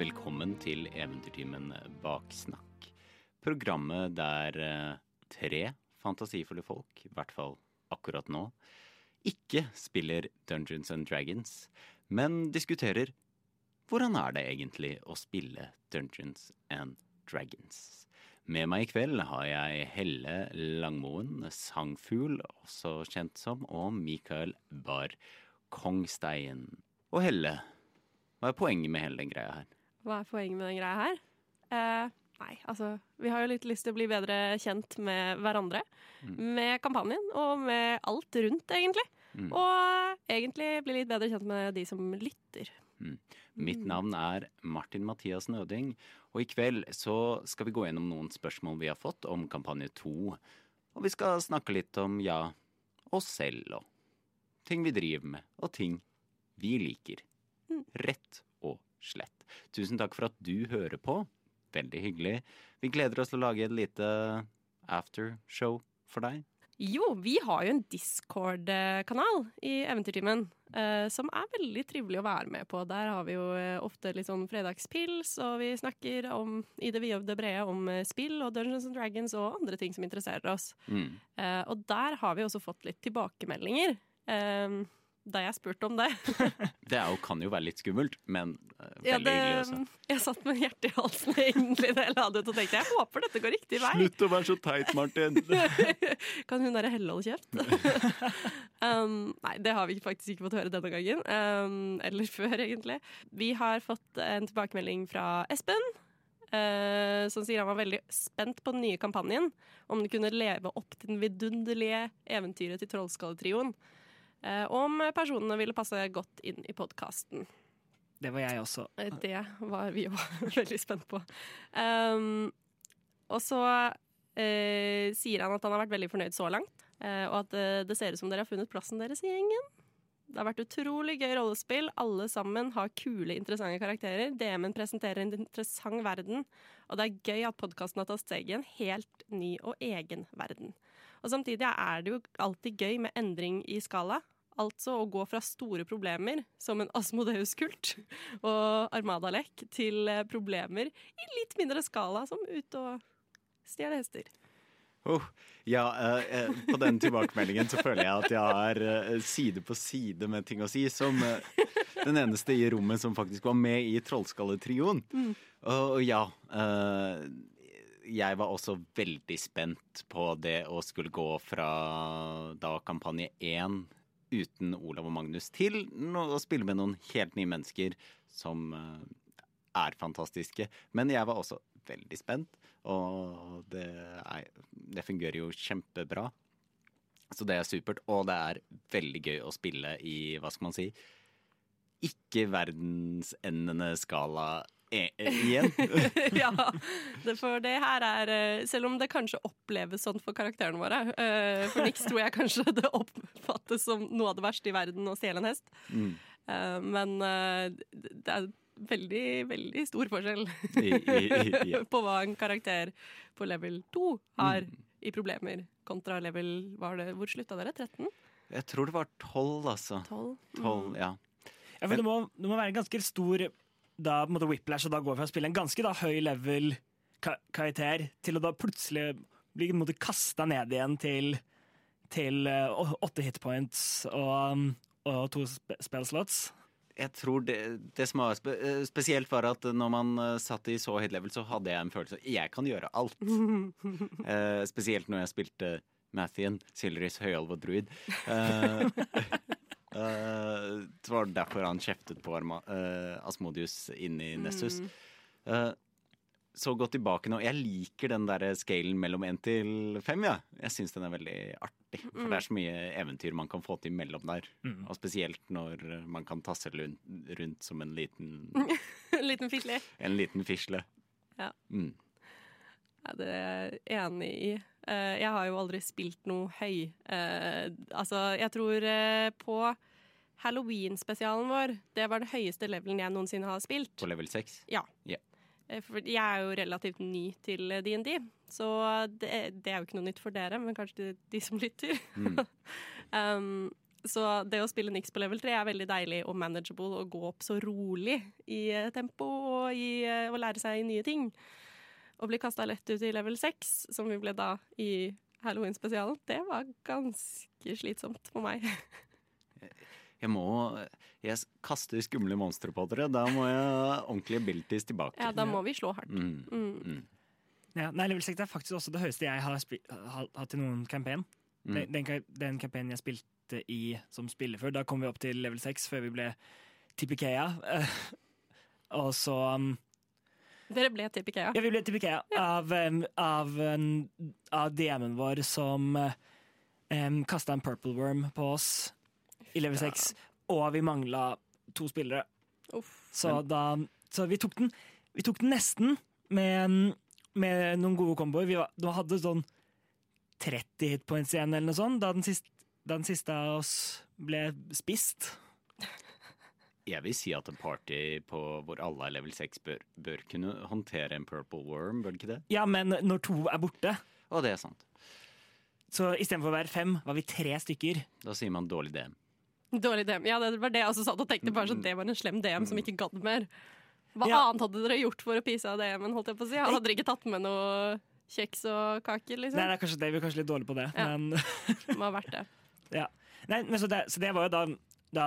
velkommen til Eventyrtimen Baksnakk. Programmet der eh, tre fantasifulle folk, i hvert fall akkurat nå, ikke spiller Dungeons and Dragons, men diskuterer hvordan er det egentlig å spille Dungeons and Dragons. Med meg i kveld har jeg Helle Langmoen, sangfugl, også kjent som, og Mikael Barr Kongstein. Og Helle, hva er poenget med hele den greia her? Hva er poenget med den greia her? Eh, nei, altså Vi har jo litt lyst til å bli bedre kjent med hverandre. Med kampanjen og med alt rundt, egentlig. Mm. Og egentlig bli litt bedre kjent med de som lytter. Mitt navn er Martin Mathias Nøding, og i kveld så skal vi gå gjennom noen spørsmål vi har fått om kampanje to. Og vi skal snakke litt om, ja, oss selv og ting vi driver med, og ting vi liker. Rett og slett. Tusen takk for at du hører på. Veldig hyggelig. Vi gleder oss til å lage et lite aftershow for deg. Jo, vi har jo en Discord-kanal i Eventyrtimen. eh, som er veldig trivelig å være med på. Der har vi jo eh, ofte litt sånn fredagspils, og vi snakker om, i det vide og det brede om eh, spill og Dungeons and Dragons og andre ting som interesserer oss. Mm. Eh, og der har vi også fått litt tilbakemeldinger. eh, da jeg spurte om det. Det er jo, kan jo være litt skummelt, men eh, veldig Ja, det, hyggelig også. jeg satt med hjertet i halsen egentlig da jeg la det ut og tenkte jeg håper dette går riktig vei. Slutt å være så teit, Martin! Kan hun derre Helle holde kjeft? um, nei, det har vi faktisk ikke fått høre denne gangen. Um, eller før, egentlig. Vi har fått en tilbakemelding fra Espen. Uh, som sier han var veldig spent på den nye kampanjen. Om den kunne leve opp til den vidunderlige eventyret til Trollskalletrioen. Uh, om personene ville passe godt inn i podkasten. Det var jeg også. Eh, Det var vi òg veldig spent på. Um, og så eh, sier han at han har vært veldig fornøyd så langt, eh, og at eh, det ser ut som dere har funnet plassen deres i gjengen. Det har vært utrolig gøy rollespill. Alle sammen har kule, interessante karakterer. DM-en presenterer en interessant verden, og det er gøy at podkasten har tatt steg i en helt ny og egen verden. Og samtidig er det jo alltid gøy med endring i skala. Altså å gå fra store problemer, som en Asmodeus-kult og Armadalek, til eh, problemer i litt mindre skala, som ut og stjele hester. Oh, ja, eh, eh, på den tilbakemeldingen så føler jeg at jeg har eh, side på side med ting å si, som eh, den eneste i rommet som faktisk var med i Trollskalletrioen. Og ja, eh, jeg var også veldig spent på det å skulle gå fra da kampanje én uten Olav og Magnus til å spille med noen helt nye mennesker som eh, er fantastiske. Men jeg var også veldig spent, og det, er, det fungerer jo kjempebra. Så det er supert, og det er veldig gøy å spille i, hva skal man si, ikke verdensendende skala e igjen. ja, det, for det her er eh, Selv om det kanskje oppleves sånn for karakterene våre eh, For Nix tror jeg kanskje det oppfattes som noe av det verste i verden å stjele en hest. Mm. Eh, men eh, det er veldig, veldig stor forskjell på hva en karakter på level 2 har Mm. i problemer, kontra level var det, Hvor slutta dere? 13? Jeg tror det var tolv, altså. 12? Tolv, ja. Ja, for det, må, det må være ganske stor da, på en måte whiplash og da går fra å spille en ganske da, høy level karakter til å da plutselig bli på en måte kasta ned igjen til, til eh, åtte hitpoints og, og to spillslots. Jeg tror det, det som var eh, spesielt, var at når man eh, satt i så høyt level, så hadde jeg en følelse av jeg kan gjøre alt. Eh, spesielt når jeg spilte Mathien, Silris høyalv og druid. Eh, eh, det var derfor han kjeftet på Arma, uh, Asmodius inni i Nessus. Uh, så gå tilbake nå. Jeg liker den der scalen mellom én til fem. Ja. Jeg syns den er veldig artig. For det er så mye eventyr man kan få til mellom der. Og spesielt når man kan tasse rundt, rundt som en liten, En liten fisle. en liten fisle. Ja. Mm. Ja, det er jeg enig i. Eh, jeg har jo aldri spilt noe høy. Eh, altså, jeg tror eh, på Halloween-spesialen vår, det var den høyeste levelen jeg noensinne har spilt. På level 6? Ja. Eh, For jeg er jo relativt ny til DND, så det, det er jo ikke noe nytt for dere, men kanskje de, de som lytter. Mm. um, Så det å spille Nix på level 3 er veldig deilig og manageable og gå opp så rolig i tempo og, i, og lære seg nye ting. Å bli kasta lett ut i level 6, som vi ble da i Halloween-spesialen, det var ganske slitsomt for meg. Jeg må Jeg kaster skumle monstre på dere. Da må jeg ordentlig abilities tilbake. Ja, da må vi slå hardt. Mm. Mm. Ja, nei, level 6 er faktisk også det høyeste jeg har hatt i noen campaign. Mm. Den, den, den campaignen jeg spilte i som spiller før, da kom vi opp til level 6 før vi ble TPK-a. Og så um, Dere ble til Ikea. Ja, vi ble TPK-a av, um, av, av DM-en vår som um, kasta en purple worm på oss i level 6, og vi mangla to spillere. Uff. Så, da, så vi tok den Vi tok den nesten med, med noen gode komboer. Vi var, da hadde sånn 30 hitpoints igjen eller noe sånt da den siste, da den siste av oss ble spist. Jeg vil si at en party på hvor alle er level 6 bør, bør kunne håndtere en purple worm, bør det ikke det? Ja, men når to er borte, Å, det er sant. så istedenfor å være fem, var vi tre stykker. Da sier man dårlig DM. Dårlig DM. Ja, det var det jeg også satt og tenkte. Bare så det var en slem DM som ikke gadd mer. Hva Ja. annet hadde dere gjort for å pise av DM-en? holdt jeg på å si? Hadde dere ikke tatt med noe kjeks og kaker? liksom? Nei, det er kanskje det, vi er kanskje litt dårlige på det. Ja. Men, må ha vært det. nei, men så, det, så det var jo da, da,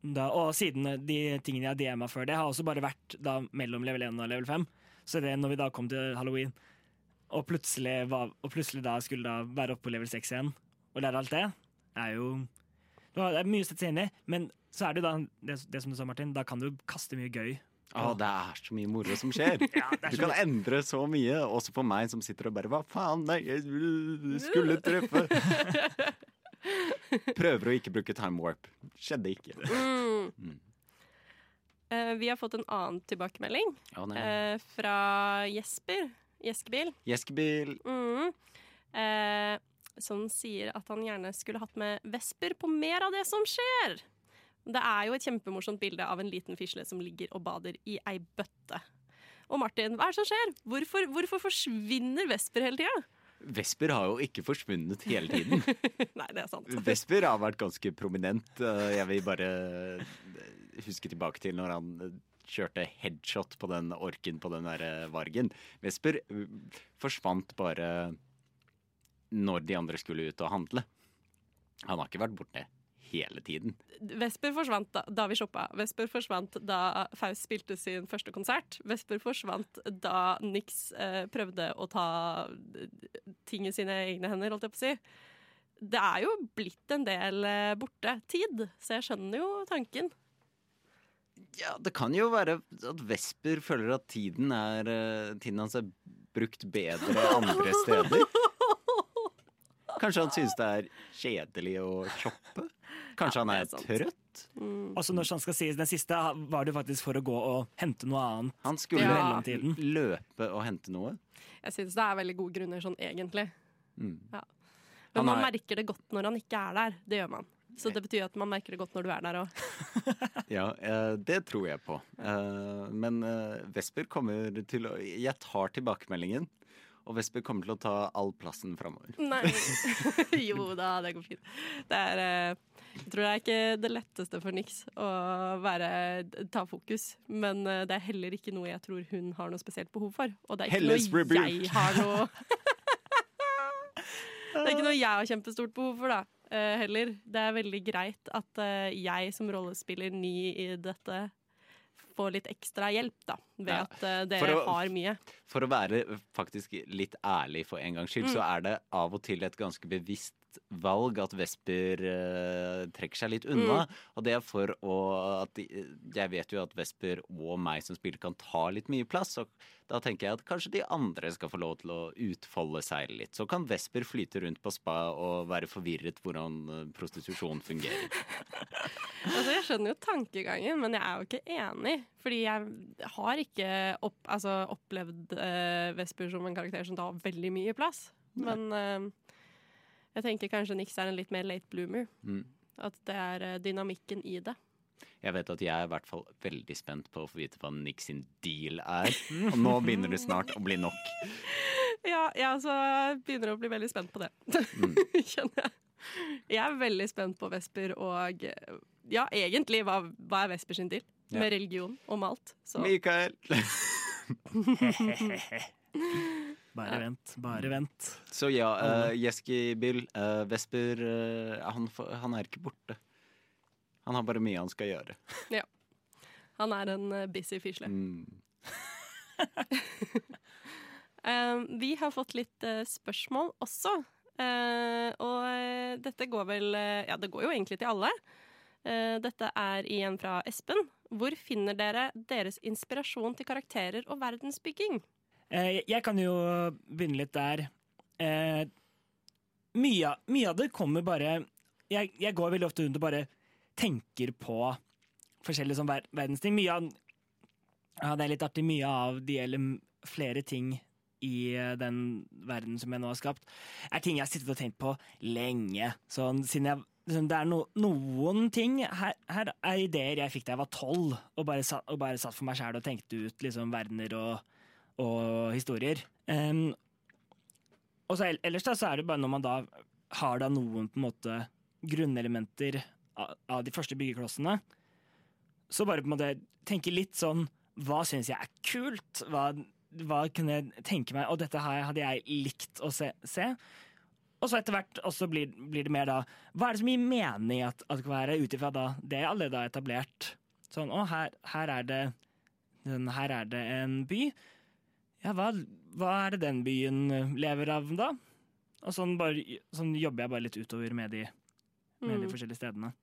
da Og siden de tingene jeg DM-a før det, har også bare vært da mellom level 1 og level 5. Så det når vi da kom til halloween, og plutselig, var, og plutselig da skulle da være oppe på level 6 igjen, og lære alt det, er jo Det er mye å sette seg inn i, men så er det jo da det, det som du sa, Martin, da kan du kaste mye gøy. Å, det er så mye moro som skjer. Ja, Du kan kan endre så mye, også for meg som sitter og bare Hva faen, nei, jeg skulle treffe. Prøver å ikke bruke time warp. Skjedde ikke. Mm. Eh, vi har fått en annen tilbakemelding oh, eh, fra Jesper. Jeskebil. Jeskebil. Mm. Uh, som sier at han gjerne skulle hatt med Vesper på mer av det som skjer. Det er jo et kjempemorsomt bilde av en liten fisle som ligger og bader i ei bøtte. Og Martin, hva er det som skjer? Hvorfor, hvorfor forsvinner Vesper hele tida? Vesper har jo ikke forsvunnet hele tiden. Nei, det er sant. Vesper har vært ganske prominent. Eh, Jeg vil bare huske tilbake til når han eh, kjørte headshot på den orken på den der eh, vargen. Vesper eh, forsvant bare når de andre skulle ut og handle. Han har ikke vært borte hele tiden. Vesper forsvant da, da vi shoppa. Vesper forsvant da Faust spilte sin første konsert. Vesper forsvant da Nix eh, prøvde å ta eh, ting i sine egne hender, holdt jeg på å si. Det er jo blitt en del eh, borte tid, så jeg skjønner jo tanken. Ja, det kan jo være at Vesper føler at tiden, er, eh, tiden hans er brukt bedre andre steder. Kanskje han synes det er kjedelig å shoppe? Kanskje Ja, han er, er trøtt? Mm. Også når han skal sies, Den siste var det faktisk for å gå og hente noe annet. Han skulle Ja. løpe og hente noe. Jeg synes det er veldig gode grunner sånn egentlig. Mm. Men Han man er- merker det godt når han ikke er der. Det gjør man. Så det betyr at man merker det godt når du er der òg. Ja, eh, det tror jeg på. Eh, men eh, Vesper kommer til å Jeg tar tilbakemeldingen. Og Vesper kommer til å ta all plassen framover. Nei. jo da, det går fint. Det er eh, Jeg tror det er ikke det letteste for Nix å være, ta fokus. Men eh, det er heller ikke noe jeg tror hun har noe spesielt behov for. Og det er ikke Helles noe rebuke. jeg har noe Det er ikke noe jeg har kjempestort behov for, da. eh, heller. Det er veldig greit at jeg som rollespiller ny i dette får litt ekstra hjelp, da. Ved Ja, at eh, dere å- har mye. For å være faktisk litt ærlig for en gangs skyld, Mm. så er det av og til et ganske bevisst valg at Vesper eh, trekker seg litt unna. Mm. Og det er for å at de, Jeg vet jo at Vesper og meg som spiller kan ta litt mye plass. Og da tenker jeg at kanskje de andre skal få lov til å utfolde seg litt. Så kan Vesper flyte rundt på spa og være forvirret hvordan eh, prostitusjon fungerer. Altså, jeg skjønner jo tankegangen, men jeg er jo ikke enig. Fordi jeg har ikke opp, altså, opplevd eh, Vesper som en karakter som tar veldig mye plass. Men eh, jeg tenker kanskje Nix er en litt mer late bloomer. Mm. At det er eh, dynamikken i det. Jeg vet at jeg er i hvert fall veldig spent på å få vite hva Nix sin deal er. Og nå begynner det snart å bli nok. Ja, jeg altså begynner å bli veldig spent på det. Mm. Kjenner jeg. Jeg er veldig spent på Vesper og Ja, egentlig, hva, hva er Vesper sin deal? Ja. Med religion og malt. Så Mikael! Bare vent, bare vent. Så ja, uh, Jeski Bill, uh, Vesper uh, han, han er ikke borte. Han har bare mye han skal gjøre. ja. han er en busy fisle. Mm. Vi har fått litt spørsmål også. Eh, og dette går vel Ja, det går jo egentlig til alle. Eh, dette er igjen fra Espen. Hvor finner dere deres inspirasjon til karakterer og verdensbygging? Eh, jeg kan jo begynne litt der. Eh, mye, mye av det kommer bare jeg, jeg går veldig ofte rundt og bare tenker på forskjellige sånn ver verdensting. Mye av ja, Det er litt artig. Mye av det gjelder flere ting i eh, den verden som jeg nå har skapt, er ting jeg har sittet og tenkt på lenge. Sånn, siden jeg, sånn, det er no, noen ting her, her er ideer jeg fikk da jeg var tolv, og og bare satt for meg sjæl og tenkte ut liksom, verdener og, og historier. Um, og så ellers da, så er det bare når man da har da noen på en måte grunnelementer av, av de første byggeklossene, så bare på en måte tenke litt sånn Hva syns jeg er kult? Hva, hva kunne jeg tenke meg? Og dette hadde jeg likt å se. se. Og så etter hvert også blir, blir det mer da Hva er det som gir mening at, at det kan være ut ifra det jeg allerede har etablert? Sånn, å, her, her er det Her er det en by. Ja, hva, hva er det den byen eh, lever av da? Og sånn, bare, sånn jobber jeg bare litt utover med de, med de Mm. forskjellige stedene.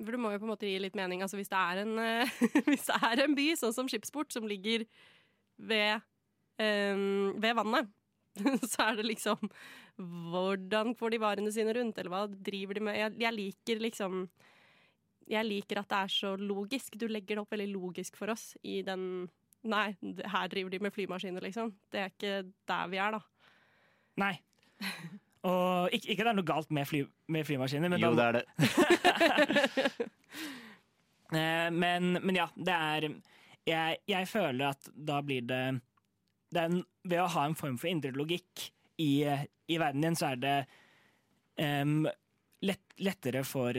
For det må jo på en måte gi litt mening. Altså hvis det er en, eh, hvis det er en by, sånn som Skipsport, som ligger ved, um, ved vannet, så er det liksom Hvordan får de varene sine rundt, eller hva driver de med? Jeg, jeg liker liksom Jeg liker at det er så logisk. Du legger det opp veldig logisk for oss i den Nei, her driver de med flymaskiner, liksom. Det er ikke der vi er, da. Nei. Og ikke, ikke det er noe galt med, fly, med flymaskiner, men, Jo, da, det er det. eh, men, men ja, det er jeg, jeg føler at da blir det, det en, Ved å ha en form for indre logikk i, i verden din, så er det um, lett, lettere for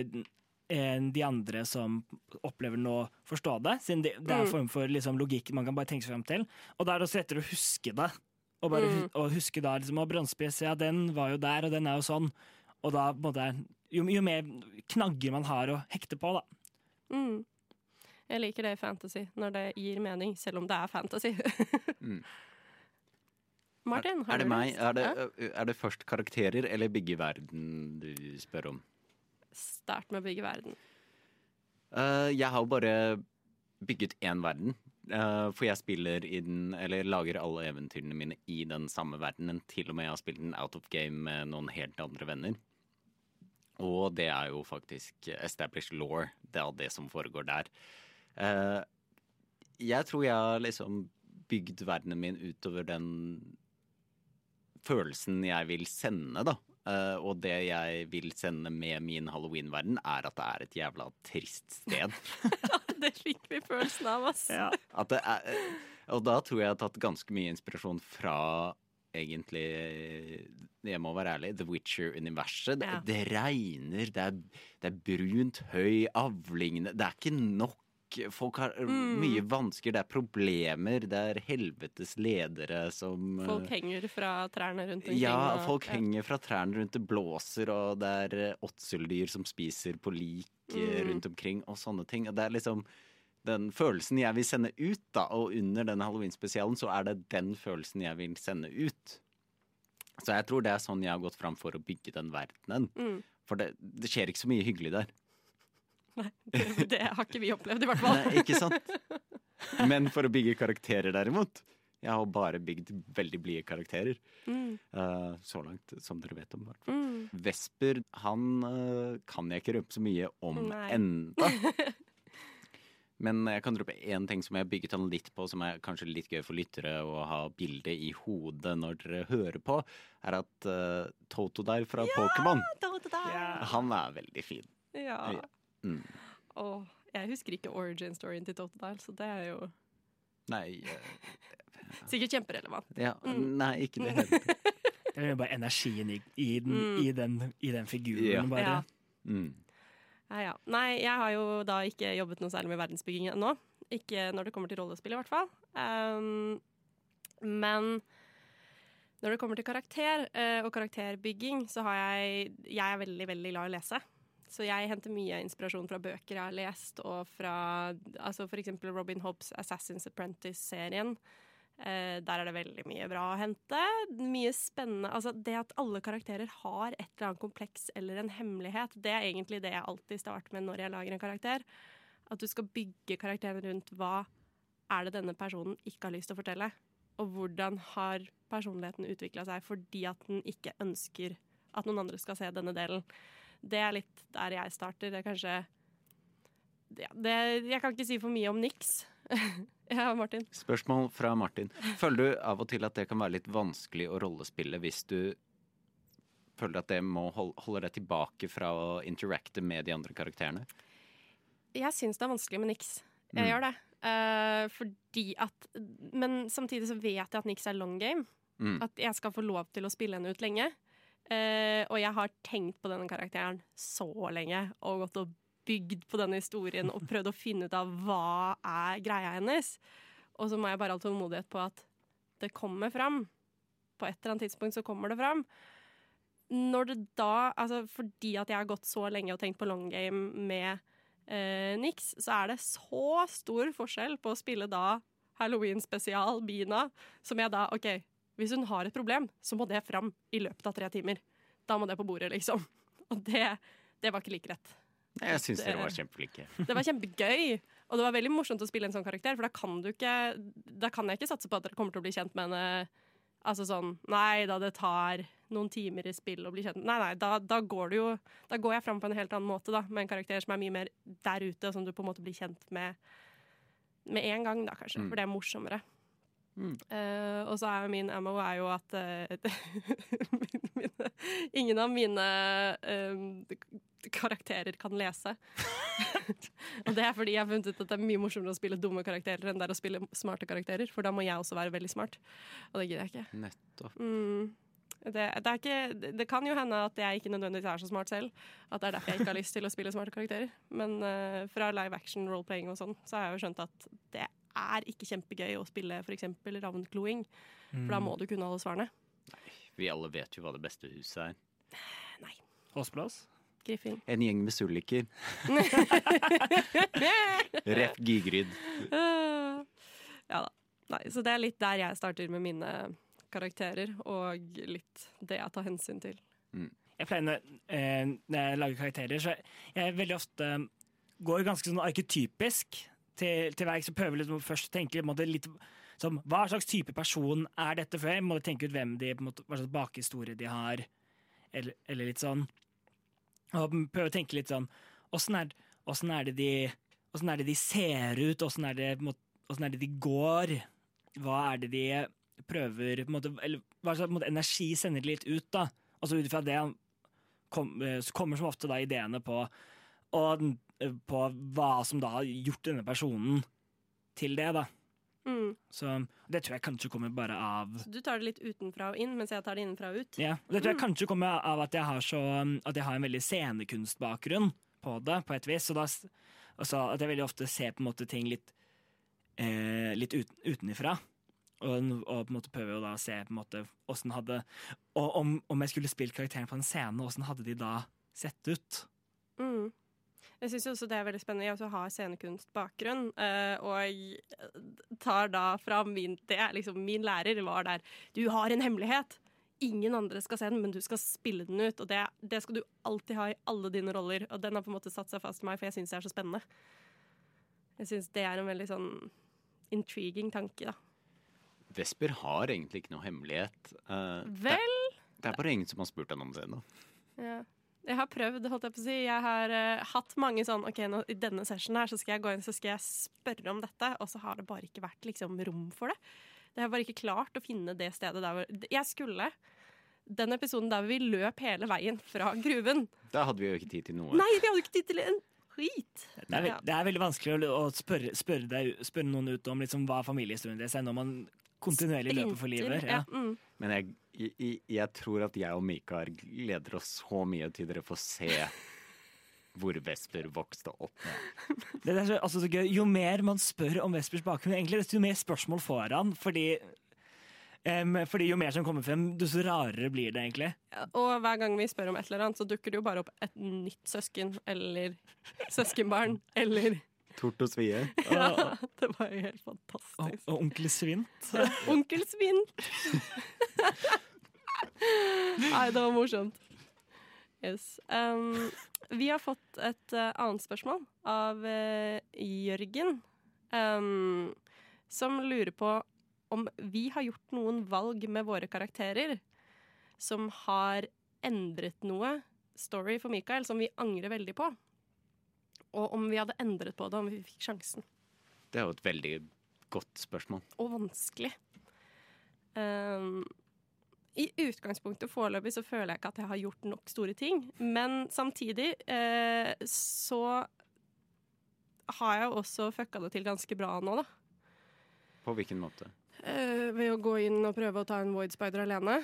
eh, de andre som opplever den, å forstå det. Siden det, det er en Mm. form for liksom, logikk man kan bare tenke seg frem til. Og da er det også lettere å huske det. Og, bare, Mm. og huske da liksom, å bronsepress, ja, den var jo der, og den er jo sånn. Og da må det, måte, jo, jo mer knagger man har å hekte på, da. Mm. Jeg liker det i fantasy, når det gir mening, selv om det er fantasy. Mm. Martin, har er det du lyst? Er det, Ja? er det først karakterer eller bygge verden du spør om? Start med å bygge verden. Uh, jeg har jo bare bygget én verden. Uh, for jeg spiller i den, eller lager alle eventyrene mine i den samme verdenen. Til og med jeg har spilt den out of game med noen helt andre venner. Og det er jo faktisk established law. Det er det som foregår der. Uh, jeg tror jeg har liksom bygd verdenen min utover den følelsen jeg vil sende, da. Eh, og det jeg vil sende med min halloween-verden, er at det er et jævla trist sted. det fikk vi følelsen av, ass. Det er, og da tror jeg jeg har tatt ganske mye inspirasjon fra egentlig Jeg må være ærlig The Witcher-universet. Det, Ja. det regner, det er, det er brunt høy, avlingene Det er ikke nok. Folk har Mm. mye vansker, det er problemer, det er helvetes ledere som eh, Folk henger fra trærne rundt omkring. ja, og- folk henger fra trærne rundt, det blåser, og det er eh, åtseldyr som spiser på lik eh, Mm. rundt omkring, og sånne ting. Og det er liksom den følelsen jeg vil sende ut, da, og under denne halloween-spesialen så er det den følelsen jeg vil sende ut. Så jeg tror det er sånn jeg har gått fram for å bygge den verdenen. Mm. For det, det skjer ikke så mye hyggelig der. Nei, det, det har ikke vi opplevd, i hvert fall. Nei, ikke sant? Men for å bygge karakterer, derimot. Jeg har bare bygd veldig blide karakterer. Mm. eh, så langt, som dere vet om. i hvert fall. Mm. Vesper han øh, kan jeg ikke røpe så mye om Nei. enda. Men jeg kan droppe én ting som jeg har bygget han litt på, som er kanskje litt gøy for lyttere å ha bildet i hodet når dere hører på, er at uh, Totodile fra ja, Pokémon, han er veldig fin. Ja. Mm. Og jeg husker ikke origin-storyen til Totodile, så det er jo Nei, Uh, sikkert kjemperelevant. ja, Mm. nei, ikke det heller. Det er bare energien i, i, den, Mm. i, den, i den figuren, Ja. bare. Ja. Mm. Ja, ja. Nei, jeg har jo da ikke jobbet noe særlig med verdensbygging ennå. Ikke når det kommer til rollespill, i hvert fall. Um, men når det kommer til karakter uh, og karakterbygging, så har jeg Jeg er veldig, veldig glad i å lese. Så jeg henter mye inspirasjon fra bøker jeg har lest, og fra altså eksempel Robin Hobbes' Assassin's Apprentice-serien. Eh, der er det veldig mye bra å hente. Mye spennende. Altså, det at alle karakterer har et eller annet kompleks eller en hemmelighet, det er egentlig det jeg alltid starter med når jeg lager en karakter. At du skal bygge karakteren rundt hva er det denne personen ikke har lyst til å fortelle. Og hvordan har personligheten utvikla seg fordi at den ikke ønsker at noen andre skal se denne delen. Det er litt der jeg starter. Det er kanskje ja, det, Jeg kan ikke si for mye om niks. ja, Martin. Spørsmål fra Martin. Føler du av og til at det kan være litt vanskelig å rollespille hvis du føler at det må holde deg tilbake fra å interacte med de andre karakterene? Jeg syns det er vanskelig med niks. Jeg Mm. gjør det. Uh, fordi at Men samtidig så vet jeg at niks er long game. Mm. At jeg skal få lov til å spille henne ut lenge. Eh, og jeg har tenkt på denne karakteren så lenge og gått og bygd på denne historien og prøvd å finne ut av hva er greia hennes. Og så må jeg bare ha tålmodighet på at det kommer fram. På et eller annet tidspunkt så kommer det fram. Når det da, altså Fordi at jeg har gått så lenge og tenkt på long game med uh, Nix, så er det så stor forskjell på å spille da Halloween-spesial Bina, som jeg da OK, hvis hun har et problem, så må det fram i løpet av tre timer. Da må det på bordet, liksom. Og det, det var ikke like rett. Jeg syns Det- dere var kjempeflinke. Det var kjempegøy, og det var veldig morsomt å spille en sånn karakter, for da kan du ikke Da kan jeg ikke satse på at dere kommer til å bli kjent med henne Altså sånn Nei da, det tar noen timer i spill å bli kjent Nei, nei, da, da går du jo Da går jeg fram på en helt annen måte, da, med en karakter som er mye mer der ute, og som du på en måte blir kjent med med en gang, da, kanskje. Mm. For det er morsommere. Mm. Eh, og så er jo min MO er jo at uh, mine, ingen av mine eh, karakterer kan lese. og det er fordi jeg har funnet ut at det er mye morsommere å spille dumme karakterer enn det er å spille smarte karakterer, for da må jeg også være veldig smart. Og det gidder jeg ikke. Nettopp. Mm. Det, det, ikke, det kan jo hende at jeg ikke nødvendigvis er så smart selv. At det er derfor jeg ikke har lyst til å spille smarte karakterer. Men uh, fra live action role-playing og sånn, så har jeg jo skjønt at det er ikke kjempegøy å spille f.eks. ravnkloing. For da må du kunne alle svarene. Nei, Vi alle vet jo hva det beste huset er. Nei. Åsplass? Griffing. En gjeng med sulliker. Rett Gigryd. Ja da. Nei, så det er litt der jeg starter med mine karakterer, og litt det jeg tar hensyn til. Jeg pleier når, eh, når jeg lager karakterer, så jeg veldig ofte går ganske sånn arketypisk til, til verk, så prøver liksom først å tenke måte, litt som hva slags type person er dette før? Jeg må tenke ut hvem de, måte, hva slags bakhistorie de har, eller, eller litt sånn. Og prøve å tenke litt sånn Åssen er, er, det de er det de ser ut? Åssen er, er det de går? Hva er det de prøver måte, Eller hva slags energi sender de litt ut, da? Og så ut ifra det kom, eh, kommer som ofte da ideene på, og, på hva som da har gjort denne personen til det, da. Mm. Så det tror jeg kanskje kommer bare av Så du tar det litt utenfra og inn, mens jeg tar det innenfra og ut? ja, og Det tror jeg kanskje kommer av at jeg har, så, at jeg har en veldig scenekunstbakgrunn på det, på et vis. Så da, altså at jeg veldig ofte ser på en måte ting litt, eh, litt ut, utenifra. Og, og på en måte prøver å da se på en måte hvordan hadde Og om, om jeg skulle spilt karakteren på en scene, hvordan hadde de da sett ut? Mm. Jeg syns også det er veldig spennende. Jeg også har scenekunstbakgrunn. eh, og tar da fra min Det er liksom min lærer var der. Du har en hemmelighet! Ingen andre skal se den, men du skal spille den ut. Og det, det skal du alltid ha i alle dine roller. Og den har på en måte satt seg fast i meg, for jeg syns det er så spennende. Jeg syns det er en veldig sånn intriguing tanke, da. Vesper har egentlig ikke noe hemmelighet. Det, Vel det er bare ingen som har spurt henne om det ennå. Ja. Jeg har prøvd, holdt jeg på å si. Jeg har uh, hatt mange sånn OK, nå, i denne sessionen her så skal jeg gå inn så skal jeg spørre om dette, og så har det bare ikke vært liksom rom for det. Det har bare ikke klart å finne det stedet der hvor Jeg skulle den episoden der vi løp hele veien fra gruven. Da hadde vi jo ikke tid til noe. Nei, vi hadde ikke tid til en skit! Det er, det er veldig vanskelig å, å spørre, spørre, deg, spørre noen ut om liksom, hva familiehistorien deres er når man kontinuerlig løper for livet. Ja. Ja. Mm. Men jeg, Jeg, jeg- tror at jeg og Mikael gleder oss så mye til dere får se hvor Vesper vokste opp. Det er så, altså, så gøy. Jo mer man spør om Vespers bakgrunn, egentlig, desto mer spørsmål får han. Fordi, um, fordi jo mer som kommer frem, desto rarere blir det egentlig. Og hver gang vi spør om et eller annet, så dukker det jo bare opp et nytt søsken eller søskenbarn eller Tort og svie. Ja, det var jo helt fantastisk. og onkel Svint. Onkel Svint! Nei, det var morsomt. Yes. Um, vi har fått et uh, annet spørsmål av uh, Jørgen, um, som lurer på om vi har gjort noen valg med våre karakterer som har endret noe story for Mikael, som vi angrer veldig på. Og om vi hadde endret på det om vi fikk sjansen. Det er jo et veldig godt spørsmål. og vanskelig. Um, I utgangspunktet foreløpig så føler jeg ikke at jeg har gjort nok store ting. Men samtidig uh, så har jeg også fucka det til ganske bra nå, da. På hvilken måte? Uh, ved å gå inn og prøve å ta en Void Spider alene.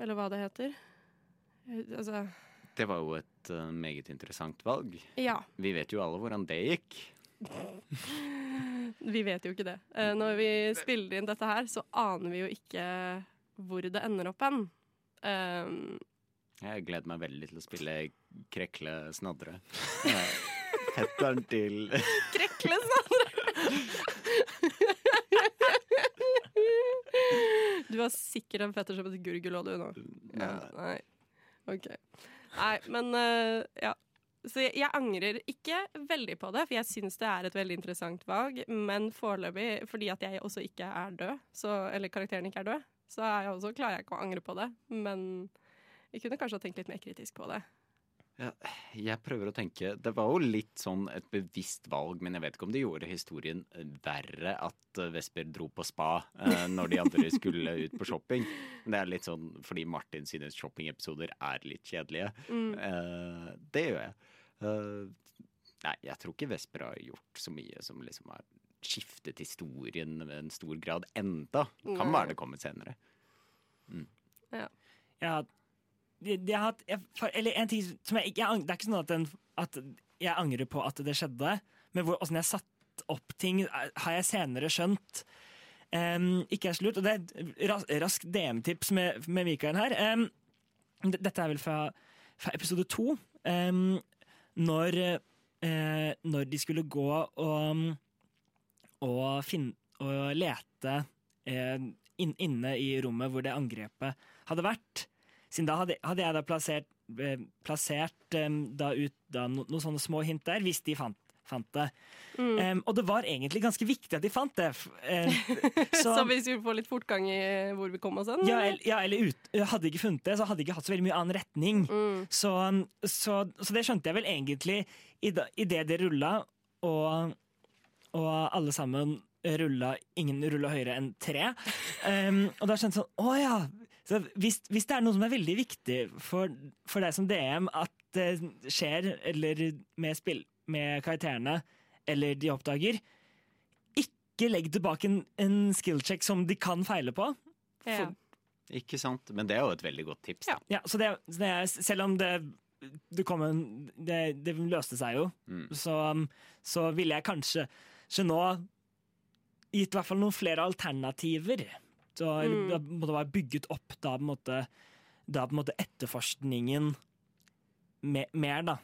Eller hva det heter. Uh, altså Det var jo et eh, meget interessant valg. Ja. Vi vet jo alle hvordan det gikk. Vi vet jo ikke det. Uh, når vi spiller inn dette her, så aner vi jo ikke hvor det ender opp hen. Um, Jeg gleder meg veldig til å spille Krekle Snadre. Fetteren til Krekle Snadre! Du har sikkert en fetter som heter du nå. Ja, nei. OK. Nei, men uh, ja. Så jeg, jeg angrer ikke veldig på det, for jeg syns det er et veldig interessant valg. Men foreløpig, fordi at jeg også ikke er død, så, eller karakteren ikke er død, så er jeg også, klarer jeg ikke å angre på det. Men jeg kunne kanskje ha tenkt litt mer kritisk på det. Jeg prøver å tenke Det var jo litt sånn et bevisst valg, men jeg vet ikke om det gjorde historien verre at eh, Vesper dro på spa eh, når de andre skulle ut på shopping. Det er litt sånn fordi Martin sine shoppingepisoder er litt kjedelige. Mm. Eh, det gjør jeg. Eh, nei, jeg tror ikke Vesper har gjort så mye som liksom har skiftet historien med en stor grad enda. Kan være det kommer senere. Ja, det har hatt Eller en ting som jeg, ikke- Det er ikke sånn at, den, at jeg angrer på at det skjedde, men hvor, åssen jeg satt opp ting, er- har jeg senere skjønt Um, ikke er slutt. Og det er ras, raskt DM-tips med, med Mikael her. Um, dette er vel fra, fra episode to. Um, når, uh, når de skulle gå og, og, finne, og lete uh, in, inne i rommet hvor det angrepet hadde vært. Siden da hadde, hadde jeg da plassert, eh, plassert da ut da no, noen sånne små hint der, hvis de fant, fant det. Em, og det var egentlig ganske viktig at de fant det. Um, så, Så, vi skulle få litt fortgang i hvor vi kom oss hen? ja, eller? ja, eller ut, hadde de ikke funnet det, så hadde de ikke hatt så veldig mye annen retning. Mm. Så, så, så det skjønte jeg vel egentlig i, det de rulla, og, og alle sammen rulla Ingen rulla høyere enn tre. Um, og da skjønte jeg sånn Å ja! Så hvis, hvis det er noe som er veldig viktig for, for deg som DM at det skjer, eller med, spill, med karakterene, eller de oppdager, ikke legg tilbake en, en skill check som de kan feile på. Ja. Ikke sant? Men det er jo et veldig godt tips. Ja. Da. Ja, så det, så det er, selv om det, det kom en det, det løste seg jo, Mm. så, så ville jeg kanskje kanskje nå gitt i hvert fall noen flere alternativer. Så Mm. det måtte være bygget opp da på en måte, da på en måte etterforskningen me, mer, da.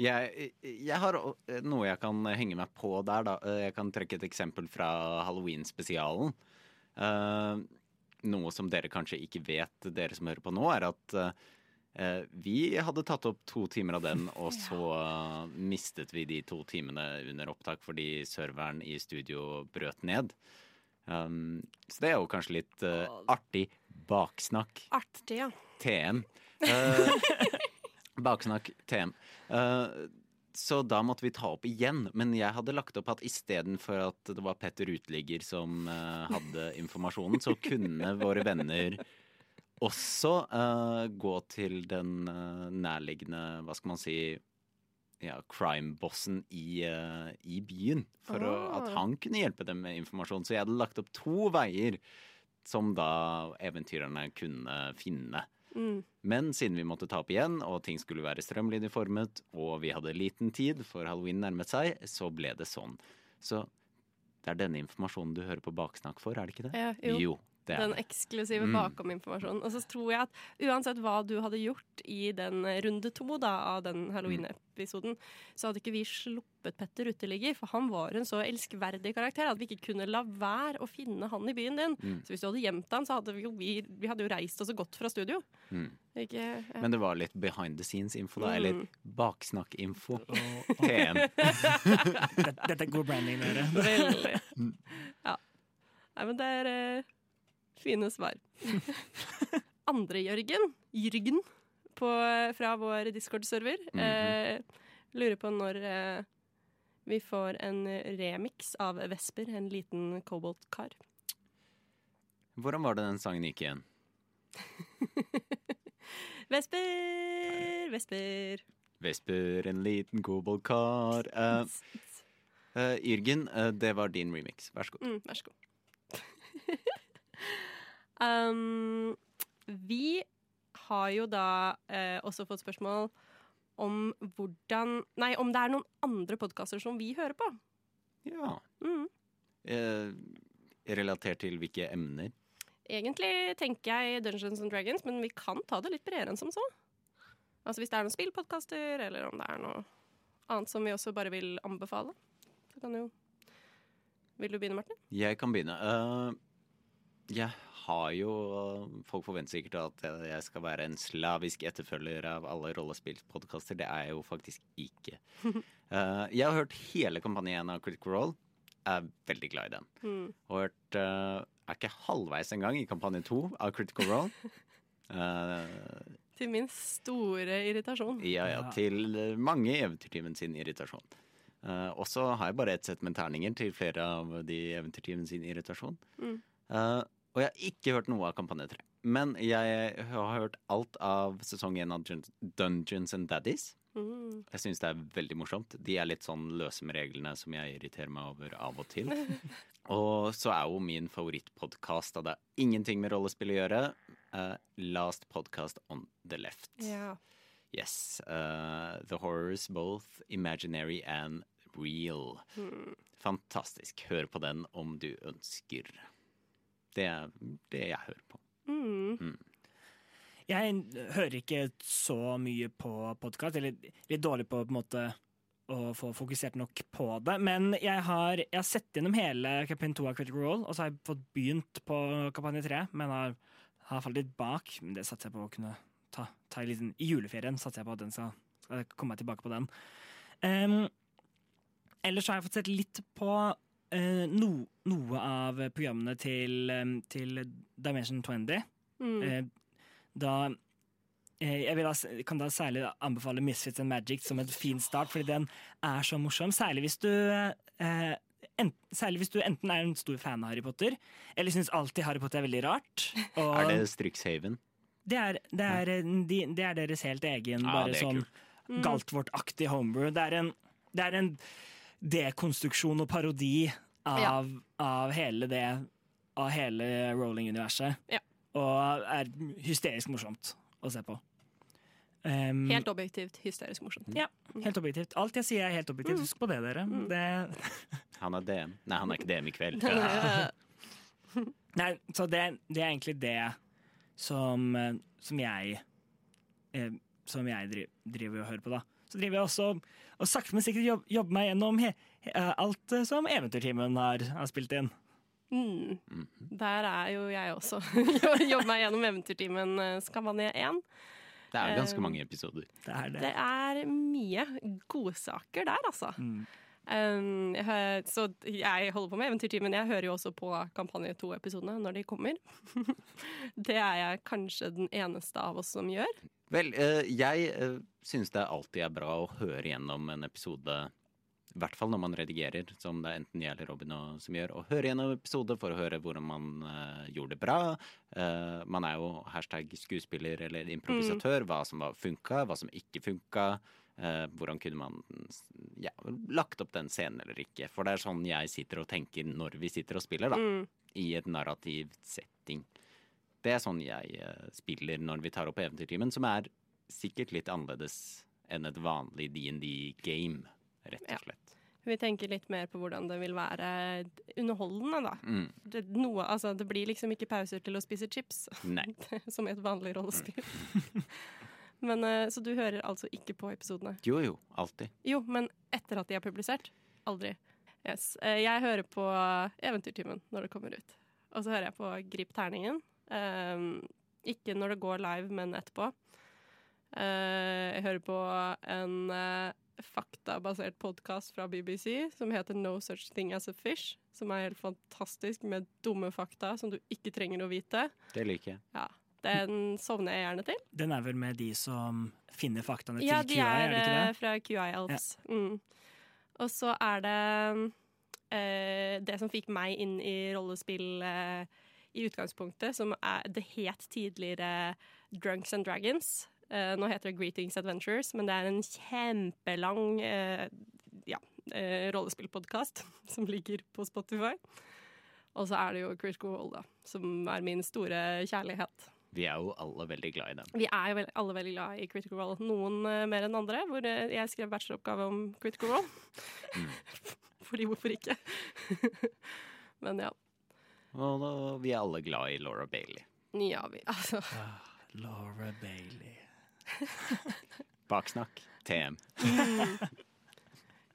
Jeg, jeg har noe jeg kan henge meg på der. Da. Jeg kan trekke et eksempel fra Halloween-spesialen. Uh, noe som dere kanskje ikke vet, dere som hører på nå, er at uh, vi hadde tatt opp to timer av den, og så mistet vi de to timene under opptak fordi serveren i studio brøt ned. Um, så det er jo kanskje litt uh, artig baksnakk. Artig, ja. TM. Uh, baksnakk TM. Uh, så da måtte vi ta opp igjen. Men jeg hadde lagt opp at istedenfor at det var Petter Uteligger som eh, hadde informasjonen, så kunne våre venner også eh, gå til den eh, nærliggende, hva skal man si ja, crime-bossen i, uh, i byen, for å, at Ah. han kunne hjelpe dem med informasjon. Så jeg hadde lagt opp to veier som da eventyrerne kunne finne. Mm. Men siden vi måtte ta opp igjen, og ting skulle være strømlinjeformet, og vi hadde liten tid for halloween nærmet seg, så ble det sånn. Så det er denne informasjonen du hører på baksnakk for, er det ikke det? Ja, jo. er Den eksklusive Mm. bakom-informasjonen. Og så tror jeg at uansett hva du hadde gjort i den runde to da, av den halloween-episoden, så hadde ikke vi sluppet Petter uteligger, for han var en så elskverdig karakter at vi ikke kunne la være å finne han i byen din. Mm. Så hvis du hadde gjemt han, så hadde vi jo, vi, vi hadde jo reist oss gått fra studio. Mm. Ikke, ja. Men det var litt behind the scenes-info, da. Mm. Eller baksnakk-info. Oh, oh. dette, dette er god branding, dere. Veldig. Mm. Ja. Nei, men det er eh, fine svar. Andre Jørgen, Jørgen på, fra vår Discord-server, Mhm. eh, lurer på når eh, vi får en remix av Vesper, en liten koboltkar. Hvordan var det den sangen gikk igjen? Vesper, Vesper. Vesper, en liten koboldkar. Uh, uh, Jørgen, uh, det var din remix. Vær så god. Mm, vær så god. um, vi har jo da eh, også fått spørsmål om hvordan Nei, om det er noen andre podkaster som vi hører på. Ja. Mm. Eh, relatert til hvilke emner? Egentlig tenker jeg Dungeons and Dragons, men vi kan ta det litt bredere enn som så. Altså Hvis det er noen spillpodkaster, eller om det er noe annet som vi også bare vil anbefale. Så kan jo Vil du begynne, Martin? Jeg kan begynne. Uh, jeg har jo Folk forventer sikkert at jeg skal være en slavisk etterfølger av alle rollespillpodkaster. Det er jeg jo faktisk ikke. uh, jeg har hørt hele kampanjen av Critical Role. Er veldig glad i den. Mm. Og hørt uh, Er ikke halvveis engang i kampanje to av Critical Role. Uh, Til min store irritasjon. ja, ja, til mange i Eventyrtimen sin irritasjon. Uh, og så har jeg bare ett sett med terninger til flere av de Eventyrtimen sin irritasjon. Mm. Eh, og jeg har ikke hørt noe av kampanje 3. Men jeg har hørt alt av sesong 1 av Dungeons and Daddies. Mm. Jeg syns det er veldig morsomt. De er litt sånn løse med reglene som jeg irriterer meg over av og til. Og så er jo min favorittpodkast, og det har ingenting med rollespill å gjøre, uh, Last Podcast on the Left. Yeah. Yes. Uh, the horrors both imaginary and real. Mm. Fantastisk. Hør på den om du ønsker. Det er det jeg hører på. Mm. Jeg hører ikke så mye på podkast, eller litt dårlig på, på en måte å få fokusert nok på det. Men jeg har, jeg har sett gjennom hele kampanje 2 av Critical Role, og så har jeg fått begynt på kampanje 3, men har, har falt litt bak. Men det satser jeg på å kunne ta, ta i, liten, I juleferien satser jeg på at den skal, skal komme meg tilbake på den. Um, ellers har jeg fått sett litt på no, noe av programmene til, til Dimension 20. Mm. Eh, da eh, jeg vil da, kan da særlig anbefale Misfits and Magic som en fin start, fordi den er så morsom. Særlig hvis du eh, en, Særlig hvis du enten er en stor fan av Harry Potter, eller syns alltid Harry Potter er veldig rart. Og Er det Strixhaven? det, er, det, er, eh, de, det er deres helt egen, Ja, bare sånn Mm. Galtvort-aktig homebrew. Det er en, det er en dekonstruksjon og parodi av, av hele det Av hele Rolling-universet. Ja. Og er hysterisk morsomt å se på. Um, Helt objektivt hysterisk morsomt. ja, helt objektivt. Alt jeg sier er helt objektivt. Husk på det, dere. Mm. Det, Han er DM. Nei, han er ikke DM i kveld. nei, så det, det er egentlig det som, som jeg eh, Som jeg driver, driver og hører på, da. Så driver jeg også og sakte, men sikkert jobb, jobber meg gjennom he, he, alt eh, som Eventyrtimen har, har spilt inn. Mm. Der er jo jeg også. Jobber meg gjennom Eventyrtimen kampanje 1. Det er ganske Um, mange episoder. Det er det. Det er mye godsaker der, altså. Mm. Um, jeg, så jeg holder på med Eventyrtimen. Jeg hører jo også på kampanje 2-episodene når de kommer. det er jeg kanskje den eneste av oss som gjør. Vel, eh, jeg synes syns det alltid er bra å høre gjennom en episode, i hvert fall når man redigerer, som det er enten jeg eller Robin og, som gjør, å høre gjennom en episode for å høre hvordan man eh, gjorde det bra. Eh, man er jo hashtag skuespiller eller improvisatør, hva som funka, hva som ikke funka. eh, hvordan kunne man ja, lagt opp den scenen eller ikke. For det er sånn jeg sitter og tenker når vi sitter og spiller, da. Mm. i et narrativ setting. Det er sånn jeg eh, spiller når vi tar opp Eventyrtimen, som er sikkert litt annerledes enn et vanlig DND-game, rett og slett. Vi tenker litt mer på hvordan det vil være underholdende, da. Mm. Det, noe, altså, det blir liksom ikke pauser til å spise chips, som i et vanlig rollespill. men, eh, så du hører altså ikke på episodene? Jo jo, alltid. Jo, men etter at de er publisert? Aldri. Yes. Eh, Jeg hører på Eventyrtimen når det kommer ut. Og så hører jeg på Grip terningen. Um, ikke når det går live, men etterpå. Eh, jeg hører på en uh, faktabasert podkast fra BBC som heter No Such Thing As A Fish. Som er helt fantastisk med dumme fakta som du ikke trenger å vite. Det liker jeg. Ja, Den sovner jeg gjerne til. Den er vel med de som finner faktaene Ja, til de QI, er, er det ikke eh, det? fra QI Elves. Mm. Og så er det eh, det som fikk meg inn i rollespill eh, i utgangspunktet, som er, det het tidligere Drunks and Dragons. Uh, nå heter det Greetings Adventures, men det er en kjempelang uh, ja, uh, rollespillpodkast som ligger på Spotify. Og så er det jo Critical Role, da, som er min store kjærlighet. Vi er jo alle veldig glad i den. Vi er jo veld alle veldig glad i Critical Role. Noen eh, mer enn andre. Hvor eh, jeg skrev bacheloroppgave om Critical Role. Fordi hvorfor ikke? Men ja. Og da, vi er alle glad i Laura Bailey. Ja, vi Altså. Ah, Laura Bailey. Baksnakk. TM.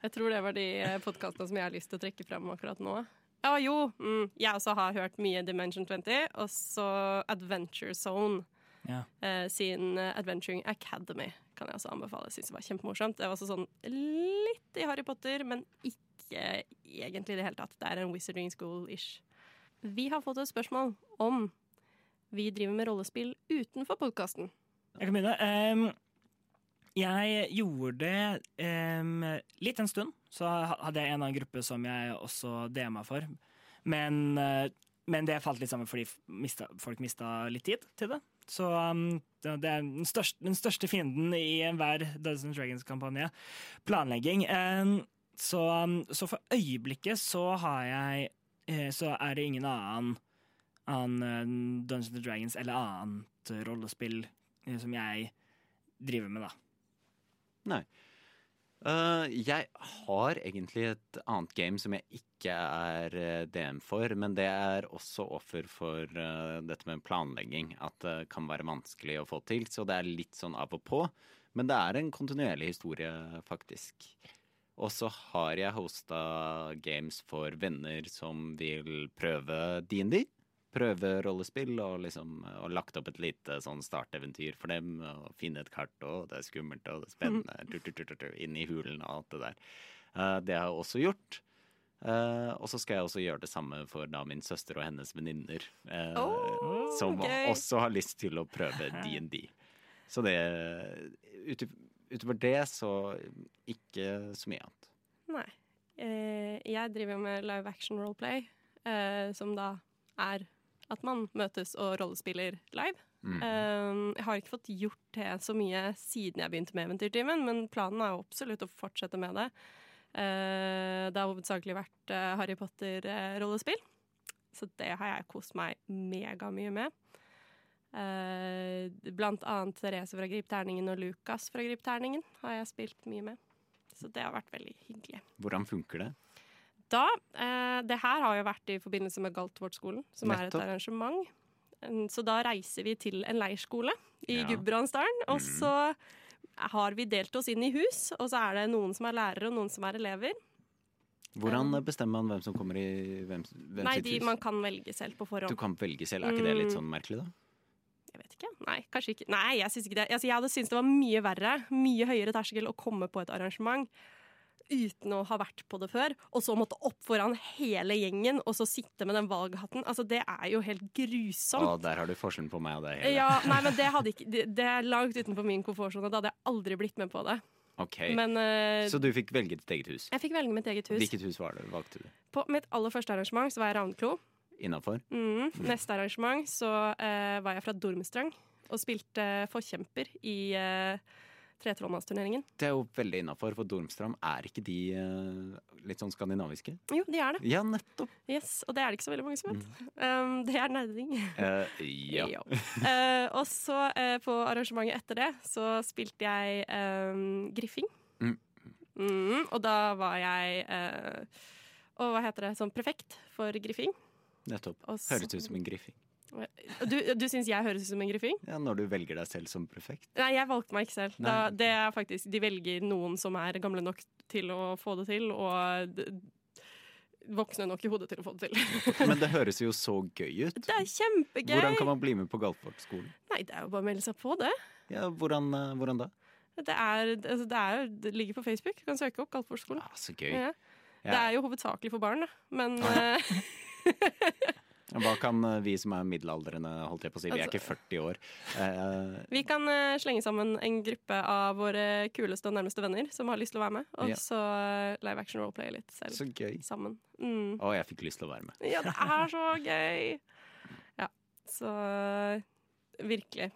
Jeg tror det var de podkastene som jeg har lyst til å trekke fram akkurat nå. Ja, jo. Mm, jeg også har hørt mye Dimension 20, og så Adventure Zone. Ja. eh, sin eh, Adventuring Academy kan jeg også anbefale. Syns synes det var kjempemorsomt. Det var også sånn litt i Harry Potter, men ikke egentlig i det hele tatt. Det er en Wizarding School-ish. Vi har fått et spørsmål om vi driver med rollespill utenfor podkasten. Jeg kan begynne. Um, jeg gjorde det um, litt en stund. Så hadde jeg en annen gruppe som jeg også DM-a for. Men, uh, men det falt litt sammen fordi mista, folk mista litt tid til det. Så um, det er den største, den største fienden i enhver Dungeons Dragons-kampanje. Planlegging. Um, så, um, så for øyeblikket så har jeg Så er det ingen annen annen eh, Dungeons and Dragons eller annet eh, rollespill eh, som jeg driver med, da. Nei. Uh, jeg har egentlig et annet game som jeg ikke er eh, DM for, men det er også offer for uh, dette med planlegging. At det kan være vanskelig å få til, så det er litt sånn av og på. Men det er en kontinuerlig historie, faktisk. Og så har jeg hosta games for venner som vil prøve DND. Prøve rollespill og liksom og lagt opp et lite sånn starteventyr for dem. Og finne et kart, og det er skummelt og det er spennende. Tu, Tur, tur, tur, tu, Inn i hulen og alt det der. Uh, det har jeg også gjort. Uh, og så skal jeg også gjøre det samme for da min søster og hennes venninner. Uh, Oh, som okay. også har lyst til å prøve DND. Så det ut- Utover det så ikke så mye annet. Nei. Eh, jeg driver med live action roleplay, eh, som da er at man møtes og rollespiller live. Mm. Eh, jeg har ikke fått gjort det så mye siden jeg begynte med Eventyrtimen, men planen er jo absolutt å fortsette med det. Det har hovedsakelig vært Harry Potter-rollespill, så det har jeg kost meg megamye med. Eh, blant annet Therese fra Grip terningen og Lukas fra Grip terningen har jeg spilt mye med. Så det har vært veldig hyggelig. Hvordan funker det? Da, uh, det her har jo vært i forbindelse med Galtvort-skolen, som er et arrangement. Så da reiser vi til en leirskole i Ja. Mm. Gudbrandsdalen, og så har vi delt oss inn i hus, og så er det noen som er lærere og noen som er elever. Hvordan bestemmer man hvem som kommer i hvem, hvem Nei, sitt de, hus? man kan velge selv på forhånd. Du kan velge selv. Er ikke det litt Mm. sånn merkelig, da? Jeg vet ikke. Nei, kanskje ikke. Nei, jeg syns ikke det. Altså, jeg hadde syntes det var mye verre, mye høyere terskel å komme på et arrangement uten å ha vært på det før, og så måtte opp foran hele gjengen og så sitte med den valghatten. Altså, det er jo helt grusomt. Å, der har du forskjellen på meg og deg. Ja, nei, men det, ikke, det, det er langt utenfor min komfortsone. Da hadde jeg aldri blitt med på det. Okay. Men uh, Så du fikk velge ditt eget hus. jeg fikk velge mitt eget hus. Hvilket hus var det? valgte du? På mitt aller første arrangement så var jeg Ravnklo. Innafor? Mm. Neste arrangement så eh, var jeg fra Dormstrang og spilte forkjemper i eh, Tretrollmannsturneringen. Det er jo veldig innafor, for Dormstrand er ikke de eh, litt sånn skandinaviske? Jo, de er det. Ja, nettopp. Yes, Og det er det ikke så veldig mange som vet. Um, det er nerding. Uh, ja. Eh, og så uh, på arrangementet etter det så spilte jeg um, griffing. Mm. Mm, og da var jeg Og hva heter det? Sånn prefekt for griffing. Nettopp. Så- Høres ut som en griffing. Du, du syns jeg høres ut som en griffing? Ja, Når du velger deg selv som prefekt. Nei, jeg valgte meg ikke selv. Da, det er faktisk, de velger noen som er gamle nok til å få det til, og voksne nok i hodet til å få det til. Men det høres jo så gøy ut. Det er kjempegøy! Hvordan kan man bli med på Galtvort-skolen? Nei, det er jo bare å melde seg på, det. Ja, hvordan, eh, hvordan da? Det, er, altså, det, er, det ligger på Facebook. Du kan søke opp Galtvort-skolen. Ja, så gøy. Ja. Det er jo hovedsakelig for barn, da. Men Ah, eh, Hva kan eh, vi som er middelaldrende, holdt jeg på å si, vi er Altså- ikke 40 år eh, vi kan eh, slenge sammen en gruppe av våre kuleste og nærmeste venner som har lyst til å være med, og Ja. så eh, live action roleplay litt selv. Så gøy. Sammen. Mm. Å, jeg fikk lyst til å være med. Ja, det er så gøy! Ja, så virkelig.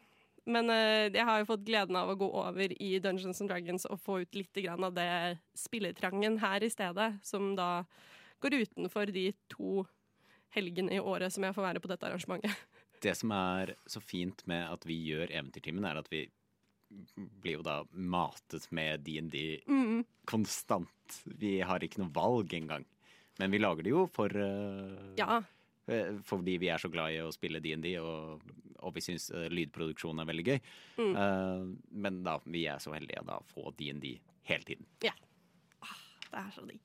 Men jeg har jo fått gleden av å gå over i Dungeons and Dragons og få ut litt av det spillertrangen her i stedet, som da går utenfor de to helgene i året som jeg får være på dette arrangementet. Det som er så fint med at vi gjør Eventyrtimen, er at vi blir jo da matet med DND Mm. konstant. Vi har ikke noe valg engang. Men vi lager det jo for uh, Ja. eh, Fordi vi er så glad i å spille DND, og, og vi syns uh, lydproduksjon er veldig gøy. Mm. Uh, men da, vi er så heldige da å få DND hele tiden. Det er så digg.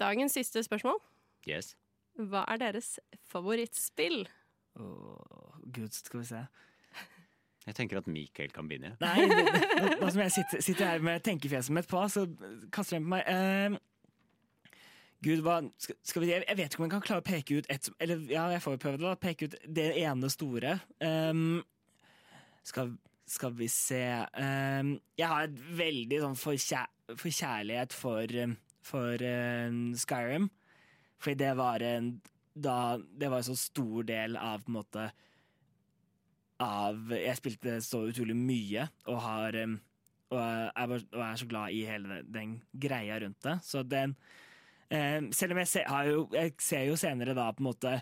Dagens siste spørsmål. Yes. Hva er deres favorittspill? Åh, Gud, skal vi se. Jeg tenker at Mikael kan begynne. Nei, det, det, nå, nå som jeg sitter, sitter her med tenkefjeset mitt på, så kaster den på meg Uh, Gud, hva skal, skal vi, jeg, jeg vet ikke om jeg kan klare å peke ut et som Eller ja, jeg får jo prøve det. Peke ut det ene store. Um, skal, skal vi se um, Jeg har et veldig sånn forkjærlighet for, eh, for uh, Skyrim. Fordi det var en da, Det var en så stor del av på en måte av Jeg spilte så utrolig mye og har um, og er, og er så glad i hele den, greia rundt det. Så den um, Selv om jeg ser, har jo, jeg ser jo senere da på en måte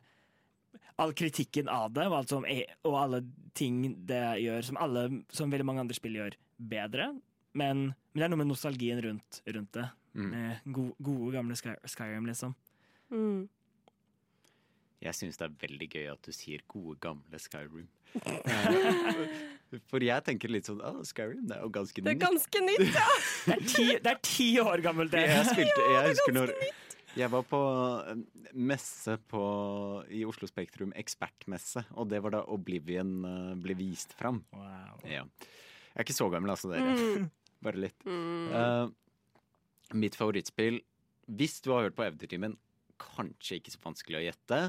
all kritikken av det, og, som er, og alle ting det gjør, som, alle, som veldig mange andre spill gjør, bedre. Men, men det er noe med nostalgien rundt, rundt det. Mm. Med go, gode, gamle Sky, Skyrim, liksom. Mm. Jeg syns det er veldig gøy at du sier gode, gamle Skyrim. Eh, For jeg tenker litt sånn ah, Skyrim, det er jo ganske Det er ganske nytt, ja! Det er ti, det er ti år gammelt, det! Jeg spilte, jeg husker når jeg var på eh, messe på, i Oslo Spektrum, ekspertmesse, og det var da Oblivion eh, ble vist fram. Wow. Ja. Jeg er ikke så gammel, altså, dere. Mm. Bare litt. Mm. Uh, mitt favorittspill, hvis du har hørt på Eventyrtimen, kanskje ikke så vanskelig å gjette.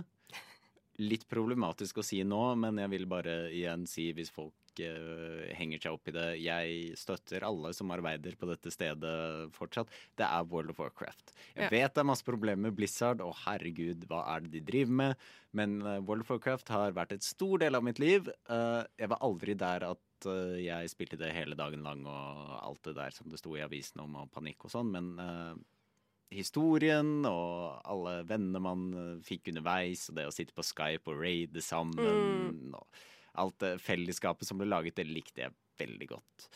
Litt problematisk å si nå, men jeg vil bare igjen si hvis folk eh, henger seg opp i det Jeg støtter alle som arbeider på dette stedet fortsatt. Det er World of Warcraft. Jeg Ja. vet det er masse problemer med Blizzard, og herregud, hva er det de driver med? Men eh, World of Warcraft har vært et stor del av mitt liv. Uh, jeg var aldri der at eh, jeg spilte det hele dagen lang og alt det der som det sto i avisen om, og panikk og sånn, men eh, historien og alle vennene man eh, fikk underveis, og det å sitte på Skype og raide sammen, og alt det fellesskapet som ble laget, det likte jeg veldig godt.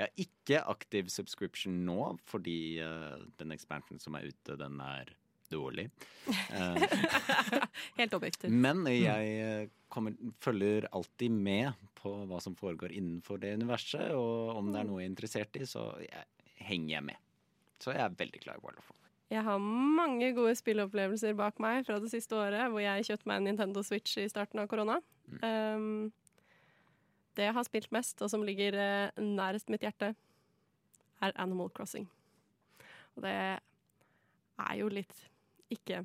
Jeg har ikke aktiv subscription nå, fordi uh, den expansionen som er ute, den er dårlig. Eh, Helt objektivt. men jeg eh, kommer, følger alltid med på hva som foregår innenfor det universet, og om det er noe jeg er interessert i, så jeg, henger jeg med. Så jeg er veldig glad i World of Warcraft. Jeg har mange gode spillopplevelser bak meg fra det siste året, hvor jeg kjøpte meg en Nintendo Switch i starten av korona. Um, det jeg har spilt mest, og som ligger uh, nærest mitt hjerte, er Animal Crossing. Og det er jo litt ikke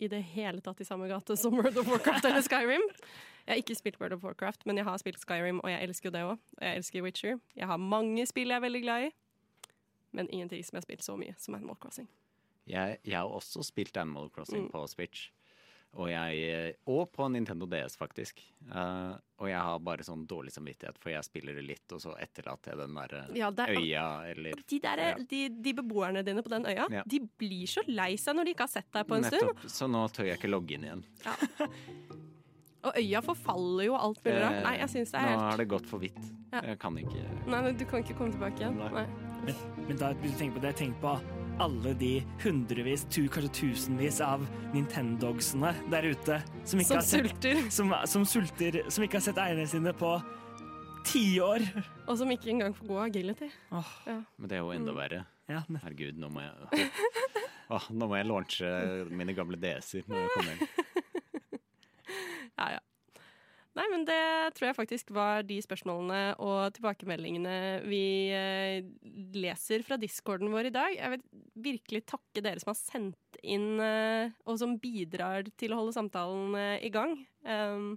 i det hele tatt i samme gate som World of Warcraft eller Skyrim. Jeg har ikke spilt World of Warcraft, men jeg har spilt Skyrim, og jeg elsker jo det òg. Og jeg elsker Witcher. Jeg har mange spill jeg er veldig glad i, men ingenting som jeg har spilt så mye som Animal Crossing. Jeg, jeg har også spilt Animal Crossing Mm. på Switch. og, jeg, og på Nintendo DS, faktisk. Uh, og jeg har bare sånn dårlig samvittighet, for jeg spiller det litt, og så etterlater jeg den derre Ja, det er- øya eller De, der, Ja. de, de beboerne dine på den øya Ja. De blir så lei seg når de ikke har sett deg på en stund. Så nå tør jeg ikke logge inn igjen. Og øya forfaller jo alt mulig rart. Eh, Nei, jeg syns det er Nå helt har det gått for vidt. Ja. Jeg kan ikke Nei, men Du kan ikke komme tilbake igjen. Nei. Nei. Men, men da, du tenker på det, tenk på alle de hundrevis, tu, kanskje tusenvis av Nintendogsene der ute som ikke Som har sett sulter, som, som sulter, som ikke har sett eierne sine på tiår. og som ikke engang får gå agility. Åh, Men det er jo enda Mm. verre. ja, men- Herregud, nå må jeg Åh, Nå må jeg launche mine gamle DS-er når jeg kommer hjem. Ja, ja. Nei, men det tror jeg faktisk var de spørsmålene og tilbakemeldingene vi eh, leser fra discorden vår i dag. Jeg vil virkelig takke dere som har sendt inn, eh, og som bidrar til å holde samtalen eh, i gang. Um,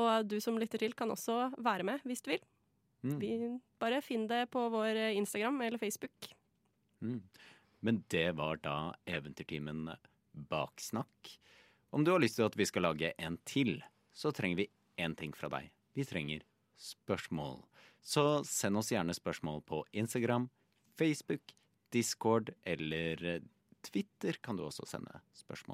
og du som lytter til, kan også være med hvis du vil. Mm. Vi, bare finn det på vår Instagram eller Facebook. Mm. Men det var da Eventyrtimen Baksnakk. Om du har lyst til at vi skal lage en til, så trenger vi én ting fra deg. Vi trenger spørsmål. Så send oss gjerne spørsmål på Instagram, Facebook, Discord eller eh, Twitter kan du også sende spørsmål.